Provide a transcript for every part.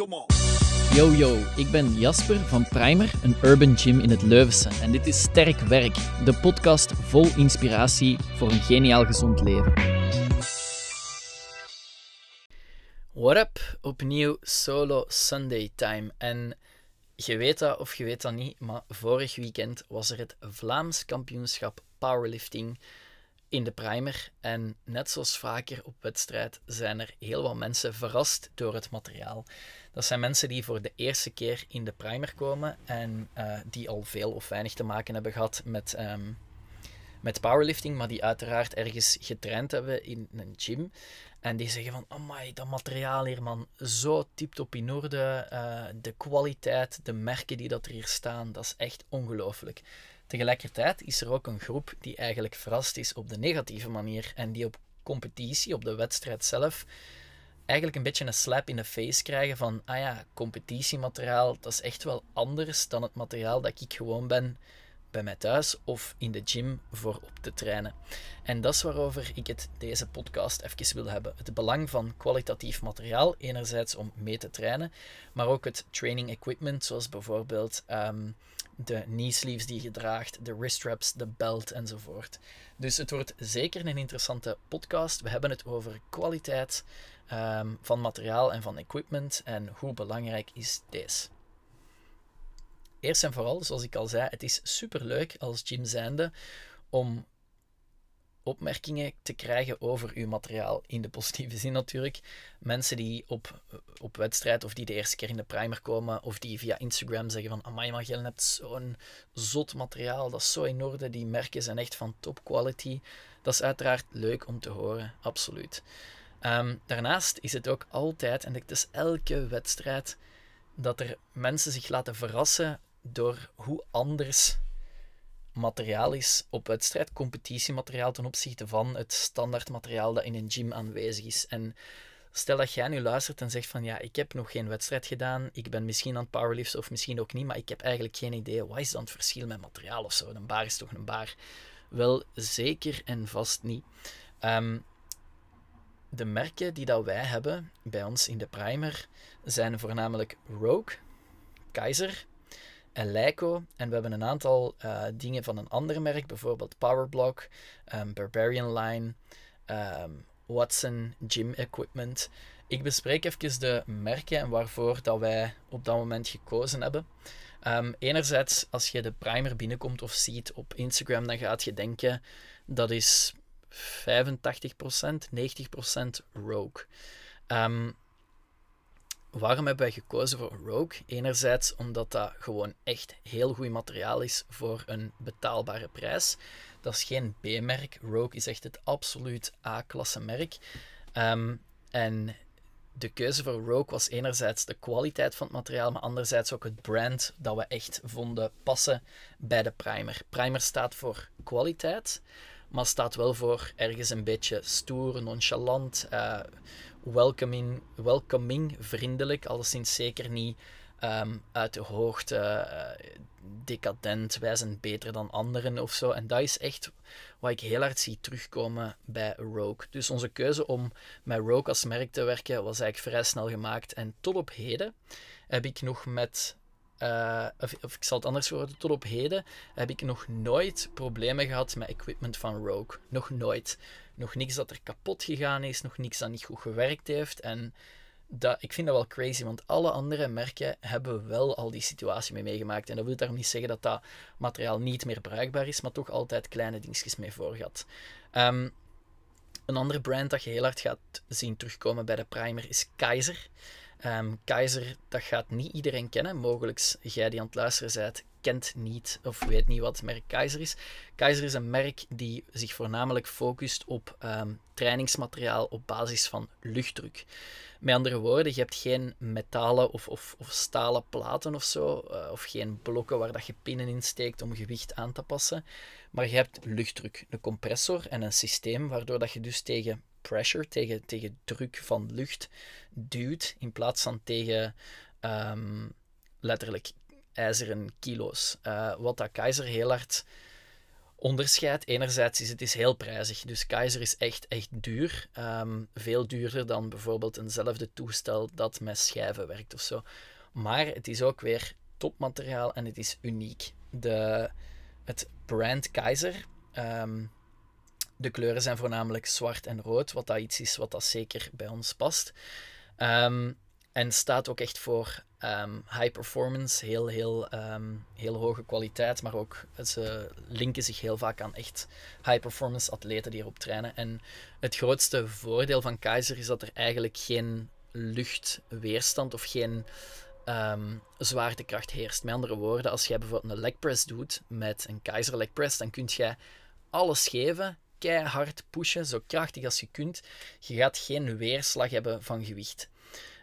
come on. Yo yo, ik ben Jasper van Primer, een urban gym in het Leuvense. En dit is Sterk Werk, de podcast vol inspiratie voor een geniaal gezond leven. What up? Opnieuw solo Sunday time. En je weet dat of je weet dat niet, maar vorig weekend was er het Vlaams kampioenschap powerlifting in de primer. En net zoals vaker op wedstrijd zijn er heel wat mensen verrast door het materiaal. Dat zijn mensen die voor de eerste keer in de primer komen en uh, die al veel of weinig te maken hebben gehad met, um, met powerlifting, maar die uiteraard ergens getraind hebben in een gym. En die zeggen van, amai, dat materiaal hier man, zo op in orde. Uh, de kwaliteit, de merken die dat er hier staan, dat is echt ongelooflijk. Tegelijkertijd is er ook een groep die eigenlijk verrast is op de negatieve manier en die op competitie, op de wedstrijd zelf, eigenlijk een beetje een slap in de face krijgen van, ah ja, competitiemateriaal, dat is echt wel anders dan het materiaal dat ik gewoon ben bij mij thuis of in de gym voor op te trainen. En dat is waarover ik het deze podcast even wil hebben. Het belang van kwalitatief materiaal, enerzijds om mee te trainen, maar ook het training equipment, zoals bijvoorbeeld um, de knee sleeves die je draagt, de wrist straps, de belt enzovoort. Dus het wordt zeker een interessante podcast. We hebben het over kwaliteit um, van materiaal en van equipment en hoe belangrijk is deze. Eerst en vooral, zoals ik al zei, het is superleuk als gym zijnde om opmerkingen te krijgen over uw materiaal. In de positieve zin natuurlijk. Mensen die op, op wedstrijd of die de eerste keer in de primer komen of die via Instagram zeggen van amai je hebt zo'n zot materiaal, dat is zo in orde, die merken zijn echt van top quality. Dat is uiteraard leuk om te horen, absoluut. Ehm, daarnaast is het ook altijd, en het is elke wedstrijd, dat er mensen zich laten verrassen door hoe anders materiaal is op wedstrijd, competitiemateriaal ten opzichte van het standaard materiaal dat in een gym aanwezig is. En stel dat jij nu luistert en zegt van ja, ik heb nog geen wedstrijd gedaan, ik ben misschien aan het powerliften of misschien ook niet, maar ik heb eigenlijk geen idee, wat is dan het verschil met materiaal of zo? Een bar is toch een bar? Wel, zeker en vast niet. Um, de merken die dat wij hebben bij ons in de primer zijn voornamelijk Rogue, Kaiser, Leico. En we hebben een aantal uh, dingen van een ander merk, bijvoorbeeld Powerblock, um, Barbarian Line, um, Watson Gym Equipment. Ik bespreek even de merken en waarvoor dat wij op dat moment gekozen hebben. Um, enerzijds, als je de primer binnenkomt of ziet op Instagram, dan gaat je denken dat is 85%, 90% Rogue. Um, Waarom hebben wij gekozen voor Rogue? Enerzijds omdat dat gewoon echt heel goed materiaal is voor een betaalbare prijs. Dat is geen B-merk. Rogue is echt het absoluut A-klasse merk. Um, en de keuze voor Rogue was enerzijds de kwaliteit van het materiaal, maar anderzijds ook het brand dat we echt vonden passen bij de primer. Primer staat voor kwaliteit, maar staat wel voor ergens een beetje stoer, nonchalant. Uh, welcoming, welcoming vriendelijk, alleszins zeker niet um, uit de hoogte, uh, decadent, wij zijn beter dan anderen of zo. En dat is echt wat ik heel hard zie terugkomen bij Rogue. Dus onze keuze om met Rogue als merk te werken was eigenlijk vrij snel gemaakt. En tot op heden heb ik nog met uh, of, of, ik zal het anders worden, tot op heden heb ik nog nooit problemen gehad met equipment van Rogue. Nog nooit nog niks dat er kapot gegaan is, nog niks dat niet goed gewerkt heeft. En dat, ik vind dat wel crazy, want alle andere merken hebben wel al die situatie mee meegemaakt. En dat wil daarom niet zeggen dat dat materiaal niet meer bruikbaar is, maar toch altijd kleine dingetjes mee voorgaat. Um, een andere brand dat je heel hard gaat zien terugkomen bij de primer is Kaiser. Um, Kaiser, dat gaat niet iedereen kennen. Mogelijk jij die aan het luisteren bent, kent niet of weet niet wat het merk Kaiser is. Kaiser is een merk die zich voornamelijk focust op um, trainingsmateriaal op basis van luchtdruk. Met andere woorden, je hebt geen metalen of, of, of stalen platen of zo, uh, of geen blokken waar dat je pinnen in steekt om gewicht aan te passen, maar je hebt luchtdruk, een compressor en een systeem waardoor dat je dus tegen pressure, tegen, tegen druk van lucht duwt, in plaats van tegen um, letterlijk ijzeren kilo's. Uh, wat dat Keizer heel hard onderscheid. Enerzijds is het is heel prijzig, dus Kaiser is echt, echt duur. Ehm, veel duurder dan bijvoorbeeld eenzelfde toestel dat met schijven werkt of zo. Maar het is ook weer topmateriaal en het is uniek. De, het brand Kaiser, ehm, de kleuren zijn voornamelijk zwart en rood, wat dat iets is wat dat zeker bij ons past. Um, en staat ook echt voor ehm, high performance, heel, heel, ehm, heel hoge kwaliteit, maar ook ze linken zich heel vaak aan echt high performance atleten die erop trainen. En het grootste voordeel van Kaiser is dat er eigenlijk geen luchtweerstand of geen um, zwaartekracht heerst. Met andere woorden, als jij bijvoorbeeld een leg press doet met een Kaiser leg press, dan kun je alles geven, keihard pushen, zo krachtig als je kunt. Je gaat geen weerslag hebben van gewicht.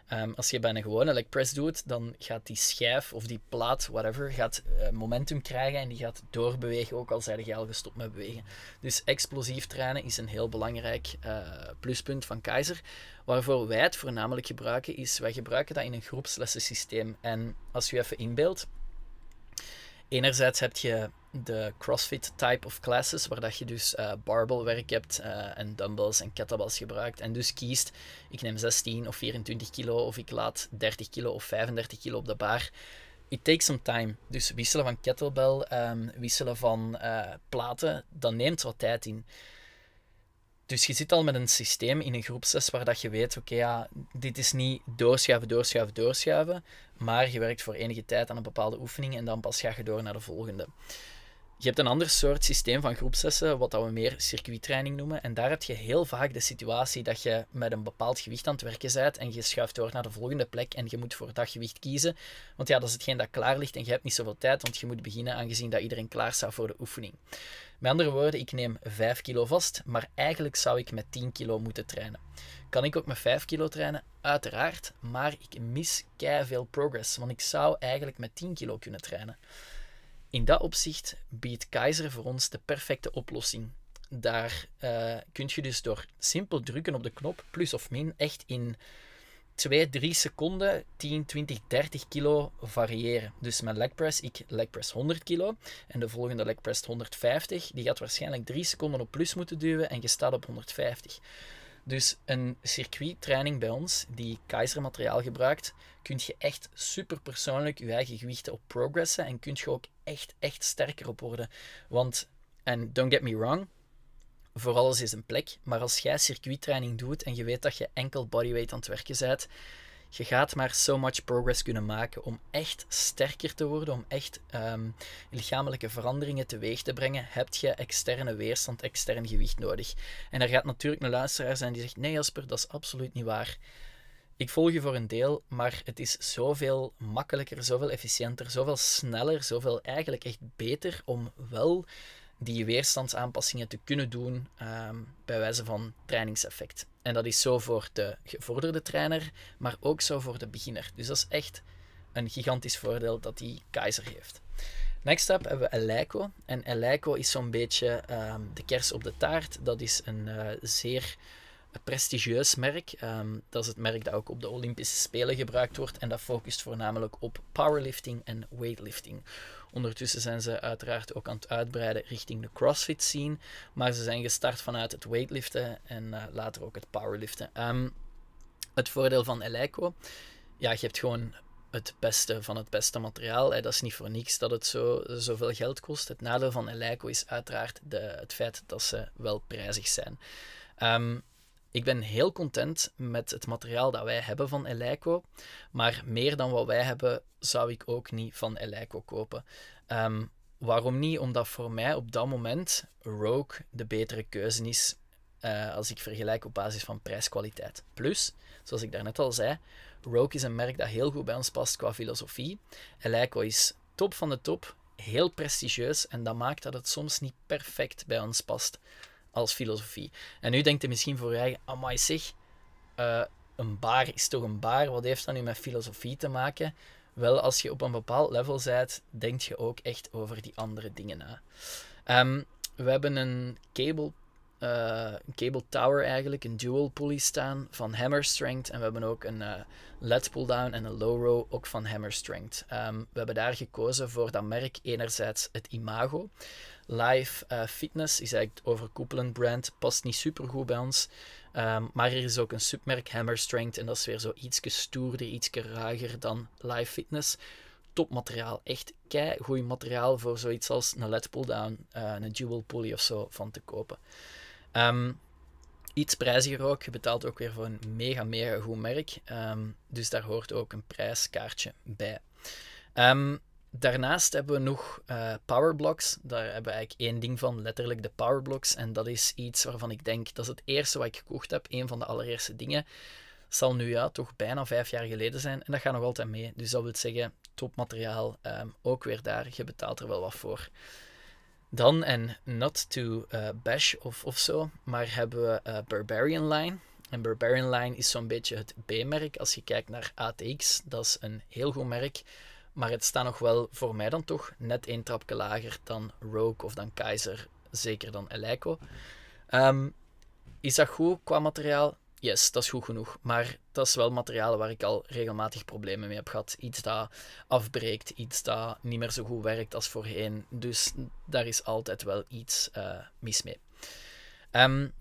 Ehm, als je bij een gewone leg press doet, dan gaat die schijf of die plaat, whatever, gaat uh, momentum krijgen en die gaat doorbewegen, ook al zijn je al gestopt met bewegen. Dus explosief trainen is een heel belangrijk uh, pluspunt van Kaiser. Waarvoor wij het voornamelijk gebruiken, is wij gebruiken dat in een groepslessensysteem. En als je even inbeeldt, enerzijds heb je de CrossFit type of classes, waar dat je dus uh, barbellwerk hebt uh, en dumbbells en kettlebells gebruikt. En dus kiest, ik neem 16 of 24 kilo of ik laat 30 kilo of 35 kilo op de bar. It takes some time. Dus wisselen van kettlebell, um, wisselen van uh, platen, dat neemt wat tijd in. Dus je zit al met een systeem in een groepsles waar dat je weet, oké, ja, dit is niet doorschuiven, doorschuiven, doorschuiven, maar je werkt voor enige tijd aan een bepaalde oefening en dan pas ga je door naar de volgende. Je hebt een ander soort systeem van groepsessen, wat we meer circuittraining noemen. En daar heb je heel vaak de situatie dat je met een bepaald gewicht aan het werken bent en je schuift door naar de volgende plek en je moet voor dat gewicht kiezen. Want ja, dat is hetgeen dat klaar ligt en je hebt niet zoveel tijd, want je moet beginnen aangezien dat iedereen klaar staat voor de oefening. Met andere woorden, ik neem 5 kilo vast, maar eigenlijk zou ik met 10 kilo moeten trainen. Kan ik ook met 5 kilo trainen? Uiteraard, maar ik mis kei veel progress, want ik zou eigenlijk met 10 kilo kunnen trainen. In dat opzicht biedt Kaiser voor ons de perfecte oplossing. Daar uh, kun je dus door simpel drukken op de knop, plus of min, echt in 2, 3 seconden 10, 20, 30 kilo variëren. Dus mijn leg press, ik leg press 100 kilo en de volgende leg press 150. Die gaat waarschijnlijk 3 seconden op plus moeten duwen en je staat op 150. Dus een circuittraining bij ons, die Kaiser materiaal gebruikt, kun je echt super persoonlijk je eigen gewichten op progressen en kun je ook echt, echt sterker op worden. Want, en don't get me wrong, voor alles is een plek, maar als jij circuittraining doet en je weet dat je enkel bodyweight aan het werken bent, je gaat maar so much progress kunnen maken om echt sterker te worden, om echt um, lichamelijke veranderingen teweeg te brengen, heb je externe weerstand, extern gewicht nodig. En er gaat natuurlijk een luisteraar zijn die zegt, nee Jasper, dat is absoluut niet waar. Ik volg je voor een deel, maar het is zoveel makkelijker, zoveel efficiënter, zoveel sneller, zoveel eigenlijk echt beter om wel die weerstandsaanpassingen te kunnen doen um, bij wijze van trainingseffect. En dat is zo voor de gevorderde trainer, maar ook zo voor de beginner. Dus dat is echt een gigantisch voordeel dat die Kaiser heeft. Next up hebben we Eleiko. En Eleiko is zo'n beetje um, de kers op de taart. Dat is een uh, zeer prestigieus merk. Um, dat is het merk dat ook op de Olympische Spelen gebruikt wordt. En dat focust voornamelijk op powerlifting en weightlifting. Ondertussen zijn ze uiteraard ook aan het uitbreiden richting de CrossFit scene. Maar ze zijn gestart vanuit het weightliften en uh, later ook het powerliften. Um, het voordeel van Eleiko, ja, je hebt gewoon het beste van het beste materiaal. Dat is niet voor niks dat het zo, zoveel geld kost. Het nadeel van Eleiko is uiteraard de, het feit dat ze wel prijzig zijn. Um, ik ben heel content met het materiaal dat wij hebben van Eleiko. Maar meer dan wat wij hebben, zou ik ook niet van Eleiko kopen. Ehm, waarom niet? Omdat voor mij op dat moment Rogue de betere keuze is uh, als ik vergelijk op basis van prijs-kwaliteit. Plus, zoals ik daarnet al zei, Rogue is een merk dat heel goed bij ons past qua filosofie. Eleiko is top van de top, heel prestigieus en dat maakt dat het soms niet perfect bij ons past als filosofie. En nu denkt je misschien voor je eigen, amai zeg, uh, een baar is toch een baar, wat heeft dat nu met filosofie te maken? Wel, als je op een bepaald level bent, denk je ook echt over die andere dingen na. Um, we hebben een cable uh, een cable tower eigenlijk, een dual pulley staan van Hammer Strength. En we hebben ook een uh, LED pull down en een low row ook van Hammer Strength. Um, we hebben daar gekozen voor dat merk enerzijds het imago. Live uh, Fitness is eigenlijk het overkoepelend brand, past niet super goed bij ons. Um, maar er is ook een submerk Hammer Strength en dat is weer zo iets stoerder, iets ruiger dan Live Fitness topmateriaal. Echt kei goed materiaal voor zoiets als een LED pull-down, een dual pulley of zo van te kopen. Um, iets prijziger ook. Je betaalt ook weer voor een mega, mega goed merk. Um, dus daar hoort ook een prijskaartje bij. Um, daarnaast hebben we nog uh, powerblocks. Daar hebben we eigenlijk één ding van, letterlijk de powerblocks. En dat is iets waarvan ik denk, dat is het eerste wat ik gekocht heb. Een van de allereerste dingen. Zal nu ja, toch bijna vijf jaar geleden zijn. En dat gaat nog altijd mee. Dus dat wil zeggen, topmateriaal. Um, ook weer daar, je betaalt er wel wat voor. Dan, en not to uh, bash of, of zo, maar hebben we uh, Barbarian Line. En Barbarian Line is zo'n beetje het B-merk. Als je kijkt naar ATX, dat is een heel goed merk. Maar het staat nog wel voor mij dan toch net één trapje lager dan Rogue of dan Kaiser. Zeker dan Eleiko. Um, is dat goed qua materiaal? Yes, dat is goed genoeg. Maar dat is wel materiaal waar ik al regelmatig problemen mee heb gehad. Iets dat afbreekt, iets dat niet meer zo goed werkt als voorheen. Dus daar is altijd wel iets uh, mis mee. Um,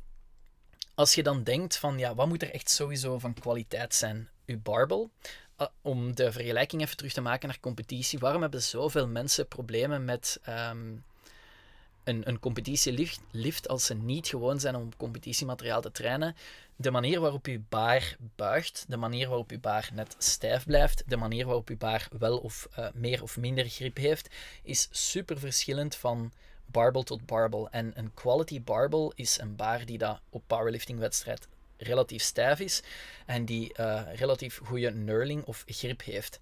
als je dan denkt van, ja, wat moet er echt sowieso van kwaliteit zijn? Uw barbel. Uh, om de vergelijking even terug te maken naar competitie. Waarom hebben zoveel mensen problemen met... Um, een, een competitielift als ze niet gewoon zijn om competitiemateriaal te trainen de manier waarop je baar buigt, de manier waarop je baar net stijf blijft, de manier waarop je baar wel of uh, meer of minder grip heeft, is super verschillend van barbel tot barbel. En een quality barbel is een baar die dat op powerlifting wedstrijd relatief stijf is en die uh, relatief goede knurling of grip heeft.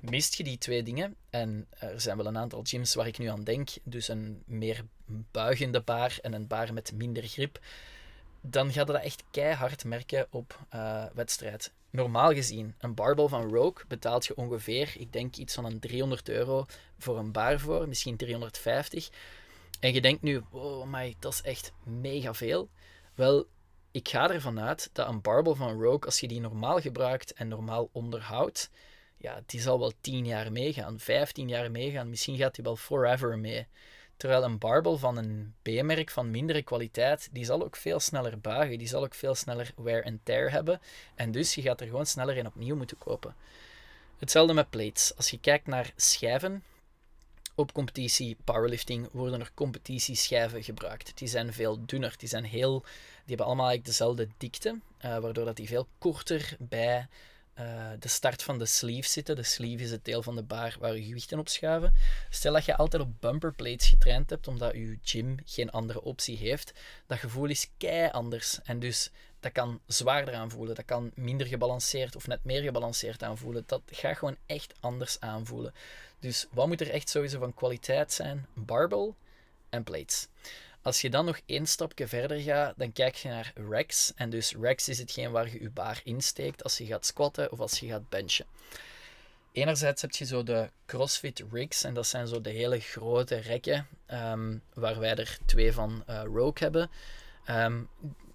Mist je die twee dingen, en er zijn wel een aantal gyms waar ik nu aan denk, dus een meer buigende baar en een baar met minder grip, dan gaat dat echt keihard merken op uh, wedstrijd. Normaal gezien, een barbel van Rogue betaalt je ongeveer, ik denk iets van een 300 euro voor een bar voor, misschien 350. En je denkt nu, oh my, dat is echt mega veel. Wel, ik ga ervan uit dat een barbel van Rogue, als je die normaal gebruikt en normaal onderhoudt, ja, die zal wel 10 jaar meegaan, 15 jaar meegaan. Misschien gaat die wel forever mee. Terwijl een barbel van een B-merk van mindere kwaliteit, die zal ook veel sneller buigen. Die zal ook veel sneller wear and tear hebben. En dus je gaat er gewoon sneller in opnieuw moeten kopen. Hetzelfde met plates. Als je kijkt naar schijven, op competitie powerlifting worden er competitieschijven gebruikt. Die zijn veel dunner, die, zijn heel, die hebben allemaal eigenlijk dezelfde dikte, uh, waardoor dat die veel korter bij uh, de start van de sleeve zitten. De sleeve is het deel van de bar waar je gewichten op schuiven. Stel dat je altijd op bumper plates getraind hebt, omdat je gym geen andere optie heeft. Dat gevoel is kei anders. En dus dat kan zwaarder aanvoelen. Dat kan minder gebalanceerd of net meer gebalanceerd aanvoelen. Dat gaat gewoon echt anders aanvoelen. Dus wat moet er echt sowieso van kwaliteit zijn? Barbell en plates. Als je dan nog één stapje verder gaat, dan kijk je naar racks. En dus racks is hetgeen waar je je baar insteekt als je gaat squatten of als je gaat benchen. Enerzijds heb je zo de CrossFit rigs, en dat zijn zo de hele grote rekken, um, waar wij er twee van uh, Rogue hebben, um,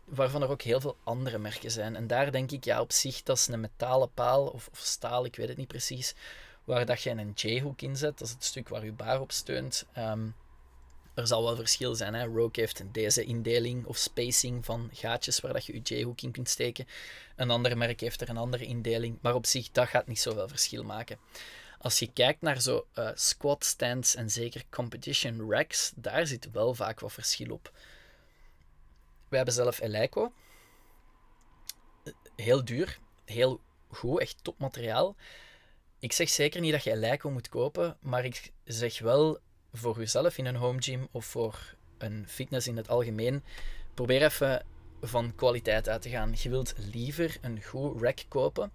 waarvan er ook heel veel andere merken zijn. En daar denk ik, ja, op zich, dat is een metalen paal of, of staal, ik weet het niet precies, waar dat je een J-hoek in zet, dat is het stuk waar je baar op steunt. Um, er zal wel verschil zijn. Hè? Rogue heeft deze indeling of spacing van gaatjes waar dat je je J-hook in kunt steken. Een ander merk heeft er een andere indeling, maar op zich dat gaat niet zoveel verschil maken. Als je kijkt naar zo uh, squat stands en zeker competition racks, daar zit wel vaak wat verschil op. We hebben zelf Eleiko. Heel duur, heel goed, echt topmateriaal. Ik zeg zeker niet dat je Eleiko moet kopen, maar ik zeg wel voor jezelf in een home gym of voor een fitness in het algemeen, probeer even van kwaliteit uit te gaan. Je wilt liever een goed rack kopen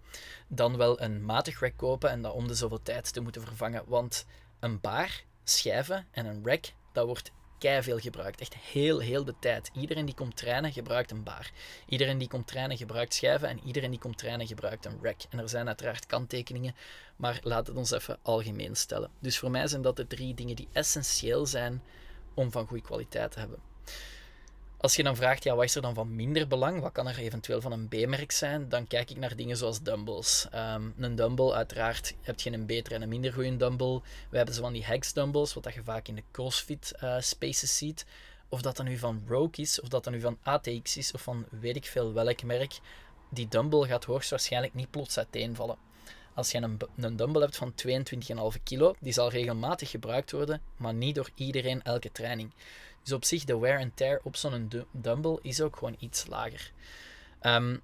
dan wel een matig rack kopen en dat om de zoveel tijd te moeten vervangen. Want een baar, schijven en een rack, dat wordt kei veel gebruikt. Echt heel, heel de tijd. Iedereen die komt trainen gebruikt een baar. Iedereen die komt trainen gebruikt schijven en iedereen die komt trainen gebruikt een rack. En er zijn uiteraard kanttekeningen, maar laat het ons even algemeen stellen. Dus voor mij zijn dat de drie dingen die essentieel zijn om van goede kwaliteit te hebben. Als je dan vraagt, ja, wat is er dan van minder belang? Wat kan er eventueel van een B-merk zijn? Dan kijk ik naar dingen zoals dumbbells. Ehm, een dumbbell, uiteraard, heb je een betere en een minder goede dumbbell. We hebben zo van die hex dumbbells, wat dat je vaak in de CrossFit uh, spaces ziet. Of dat dan nu van Rogue is, of dat dan nu van ATX is, of van weet ik veel welk merk. Die dumbbell gaat hoogstwaarschijnlijk niet plots uiteenvallen. Als je een, een dumbbell hebt van 22,5 kilo, die zal regelmatig gebruikt worden, maar niet door iedereen elke training. Dus op zich, de wear and tear op zo'n dumbbell is ook gewoon iets lager. Um,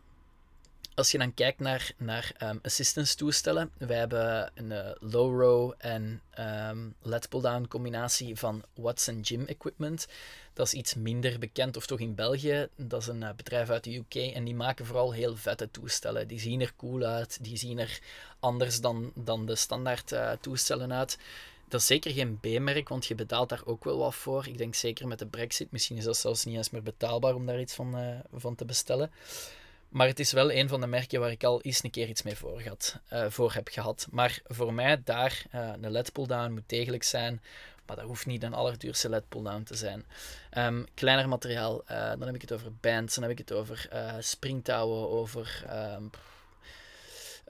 als je dan kijkt naar, naar um, assistance toestellen, wij hebben een uh, low row en um, let pull-down combinatie van Watson Gym Equipment. Dat is iets minder bekend, of toch in België. Dat is een uh, bedrijf uit de UK en die maken vooral heel vette toestellen. Die zien er cool uit, die zien er anders dan, dan de standaard uh, toestellen uit. Dat is zeker geen B-merk, want je betaalt daar ook wel wat voor. Ik denk zeker met de Brexit, misschien is dat zelfs niet eens meer betaalbaar om daar iets van, van te bestellen. Maar het is wel een van de merken waar ik al eens een keer iets mee voor, had, uh, voor heb gehad. Maar voor mij daar, uh, een LED pull-down moet degelijk zijn. Maar dat hoeft niet een allerduurste LED pull-down te zijn. Um, kleiner materiaal, uh, dan heb ik het over bands, dan heb ik het over springtouwen, over um,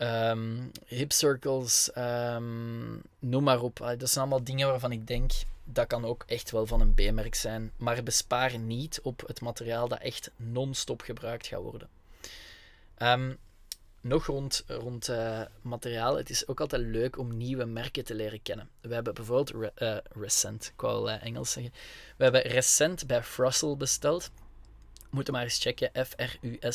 um, hip circles, noem maar op. dat zijn allemaal dingen waarvan ik denk, dat kan ook echt wel van een B-merk zijn. Maar bespaar niet op het materiaal dat echt non-stop gebruikt gaat worden. Um, nog rond, rond uh, materiaal. Het is ook altijd leuk om nieuwe merken te leren kennen. We hebben bijvoorbeeld re, uh, Recent, ik uh, Engels zeggen. We hebben recent bij Frussel besteld. Moeten maar eens checken, F-R-U-S-C-L-E.nl.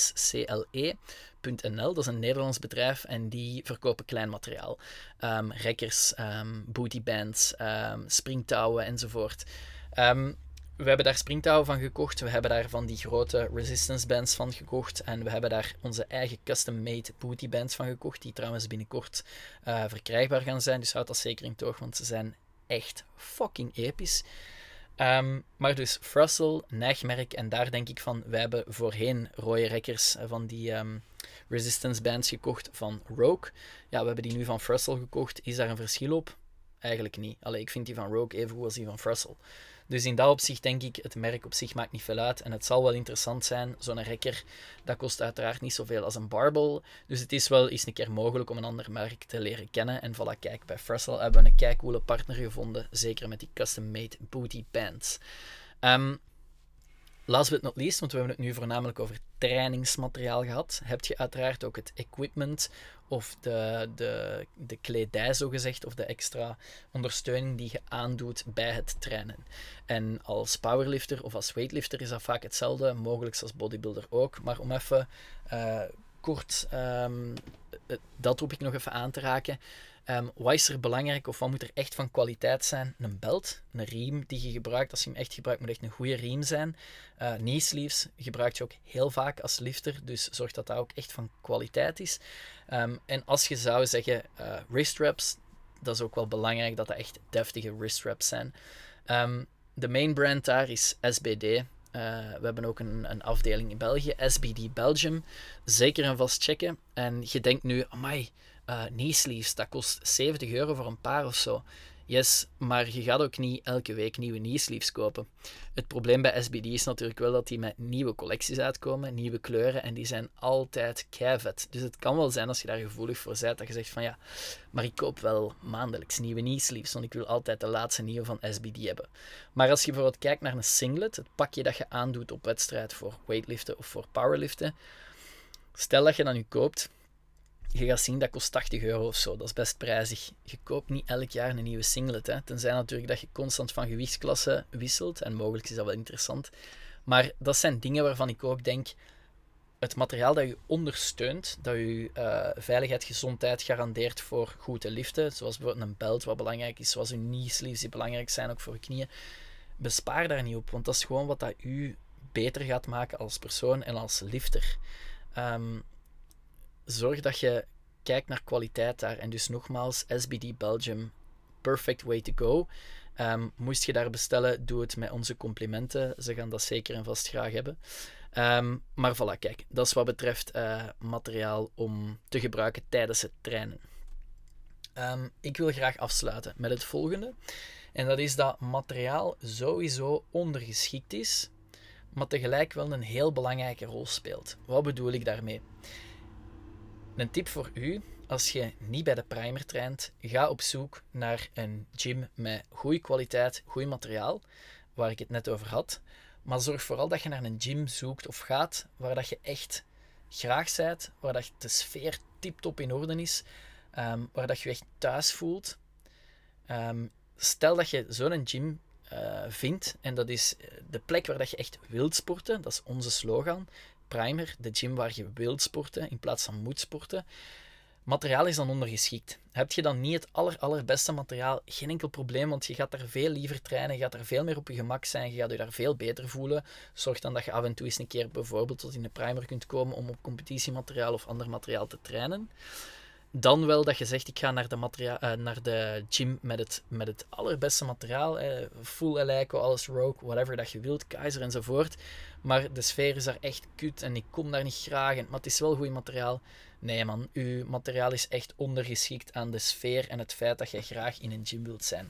Dat is een Nederlands bedrijf en die verkopen klein materiaal. Um, rekkers, um, bootybands, springtouwen enzovoort. We hebben daar springtouwen van gekocht. We hebben daar van die grote resistance bands van gekocht. En we hebben daar onze eigen custom-made booty bands van gekocht. Die trouwens binnenkort uh, verkrijgbaar gaan zijn. Dus houd dat zeker in toog, want ze zijn echt fucking episch. Um, maar dus Frussel, neigmerk. En daar denk ik van, wij hebben voorheen rode rekkers van die um, resistance bands gekocht van Rogue. Ja, we hebben die nu van Frussel gekocht. Is daar een verschil op? Eigenlijk niet. Alleen ik vind die van Rogue even goed als die van Frussel. Dus in dat opzicht denk ik, het merk op zich maakt niet veel uit. En het zal wel interessant zijn. Zo'n rekker, dat kost uiteraard niet zoveel als een barbel. Dus het is wel eens een keer mogelijk om een ander merk te leren kennen. En voilà, kijk, bij Frussel hebben we een kijkcoole partner gevonden. Zeker met die custom-made booty bands. Um, Last but not least, want we hebben het nu voornamelijk over trainingsmateriaal gehad, heb je uiteraard ook het equipment of de, de, de kledij, zogezegd, of de extra ondersteuning die je aandoet bij het trainen. En als powerlifter of als weightlifter is dat vaak hetzelfde, mogelijk als bodybuilder ook. Maar om even uh, kort um, dat roep ik nog even aan te raken. Um, wat is er belangrijk of wat moet er echt van kwaliteit zijn? Een belt, een riem die je gebruikt. Als je hem echt gebruikt, moet echt een goede riem zijn. Uh, knee sleeves gebruik je ook heel vaak als lifter, dus zorg dat dat ook echt van kwaliteit is. Um, en als je zou zeggen uh, wrist wraps, dat is ook wel belangrijk dat dat echt deftige wrist wraps zijn. Um, de main brand daar is SBD. Uh, we hebben ook een, een, afdeling in België, SBD Belgium. Zeker een vast checken. En je denkt nu, amai, uh, knee sleeves, dat kost 70 euro voor een paar of zo. Yes, maar je gaat ook niet elke week nieuwe knee kopen. Het probleem bij SBD is natuurlijk wel dat die met nieuwe collecties uitkomen, nieuwe kleuren, en die zijn altijd keivet. Dus het kan wel zijn als je daar gevoelig voor bent, dat je zegt van ja, maar ik koop wel maandelijks nieuwe knee want ik wil altijd de laatste nieuwe van SBD hebben. Maar als je bijvoorbeeld kijkt naar een singlet, het pakje dat je aandoet op wedstrijd voor weightliften of voor powerliften, stel dat je dat nu koopt, je gaat zien dat kost 80 euro of zo. Dat is best prijzig. Je koopt niet elk jaar een nieuwe singlet. Hè. Tenzij natuurlijk dat je constant van gewichtsklasse wisselt. En mogelijk is dat wel interessant. Maar dat zijn dingen waarvan ik ook denk. Het materiaal dat je ondersteunt, dat je uh, veiligheid, gezondheid garandeert voor goed te liften, zoals bijvoorbeeld een belt wat belangrijk is, zoals je knee sleeves die belangrijk zijn ook voor je knieën, bespaar daar niet op, want dat is gewoon wat dat u beter gaat maken als persoon en als lifter. Um, zorg dat je kijkt naar kwaliteit daar. En dus nogmaals, SBD Belgium, perfect way to go. Um, moest je daar bestellen, doe het met onze complimenten. Ze gaan dat zeker en vast graag hebben. Um, maar voilà, kijk, dat is wat betreft uh, materiaal om te gebruiken tijdens het trainen. Um, ik wil graag afsluiten met het volgende. En dat is dat materiaal sowieso ondergeschikt is maar tegelijk wel een heel belangrijke rol speelt. Wat bedoel ik daarmee? Een tip voor u, als je niet bij de primer traint, ga op zoek naar een gym met goede kwaliteit, goed materiaal, waar ik het net over had. Maar zorg vooral dat je naar een gym zoekt of gaat waar dat je echt graag bent, waar dat de sfeer tip-top in orde is, ehm, waar dat je je echt thuis voelt. Ehm, stel dat je zo'n gym uh, vindt, en dat is de plek waar dat je echt wilt sporten, dat is onze slogan, Primer, de gym waar je wilt sporten in plaats van moet sporten. Materiaal is dan ondergeschikt. Heb je dan niet het aller, allerbeste materiaal, geen enkel probleem, want je gaat daar veel liever trainen, je gaat er veel meer op je gemak zijn, je gaat je daar veel beter voelen. Zorg dan dat je af en toe eens een keer bijvoorbeeld tot in de primer kunt komen om op competitiemateriaal of ander materiaal te trainen. Dan wel dat je zegt, ik ga naar de, materia uh, naar de gym met het, met het allerbeste materiaal. Eh, full Eleiko, alles Rogue, whatever dat je wilt, Keizer enzovoort. Maar de sfeer is daar echt kut en ik kom daar niet graag in. Maar het is wel goed materiaal. Nee man, uw materiaal is echt ondergeschikt aan de sfeer en het feit dat je graag in een gym wilt zijn.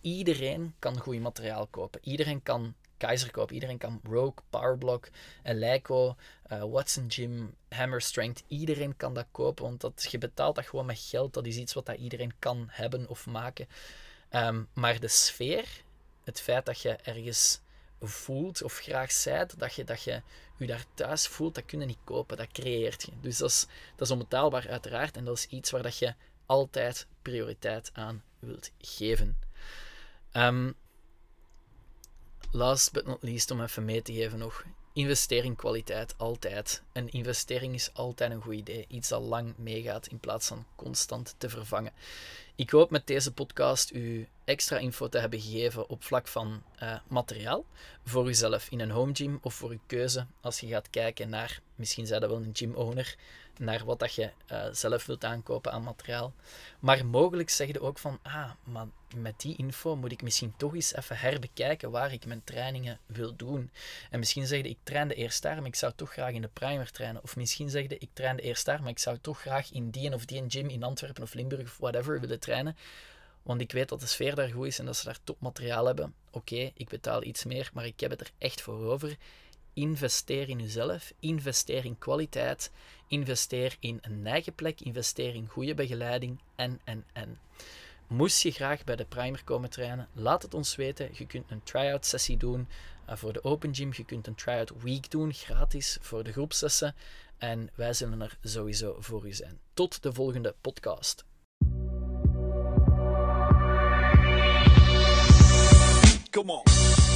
Iedereen kan goed materiaal kopen. Iedereen kan Keizer kopen. Iedereen kan Rogue, Powerblock, Eleiko, uh, Watson Gym, Hammer Strength. Iedereen kan dat kopen, want dat, je betaalt dat gewoon met geld. Dat is iets wat dat iedereen kan hebben of maken. Um, maar de sfeer, het feit dat je ergens voelt of graag zijt, dat je, dat je je daar thuis voelt, dat kun je niet kopen, dat creëert je. Dus dat is, dat is onbetaalbaar uiteraard en dat is iets waar dat je altijd prioriteit aan wilt geven. Um, last but not least, om even mee te geven nog, investering kwaliteit, altijd. Een investering is altijd een goed idee. Iets dat lang meegaat in plaats van constant te vervangen. Ik hoop met deze podcast u extra info te hebben gegeven op vlak van uh, materiaal. Voor uzelf in een home gym of voor uw keuze als je gaat kijken naar, misschien zijn dat wel een gym owner, naar wat dat je uh, zelf wilt aankopen aan materiaal. Maar mogelijk zeg je ook van, ah, maar met die info moet ik misschien toch eens even herbekijken waar ik mijn trainingen wil doen. En misschien zeg je, ik trainde eerst daar, maar ik zou toch graag in de primer trainen. Of misschien zeg je, ik trainde eerst daar, maar ik zou toch graag in die of die gym in Antwerpen of Limburg of whatever willen trainen. Want ik weet dat de sfeer daar goed is en dat ze daar topmateriaal hebben. Oké, ik betaal iets meer, maar ik heb het er echt voor over. Investeer in jezelf, investeer in kwaliteit, investeer in een eigen plek, investeer in goede begeleiding en, en, en. Moest je graag bij de primer komen trainen, laat het ons weten. Je kunt een try-out sessie doen uh, voor de Open Gym. Je kunt een try-out week doen, gratis voor de groepsessen. En wij zullen er sowieso voor u zijn. Tot de volgende podcast. Come on.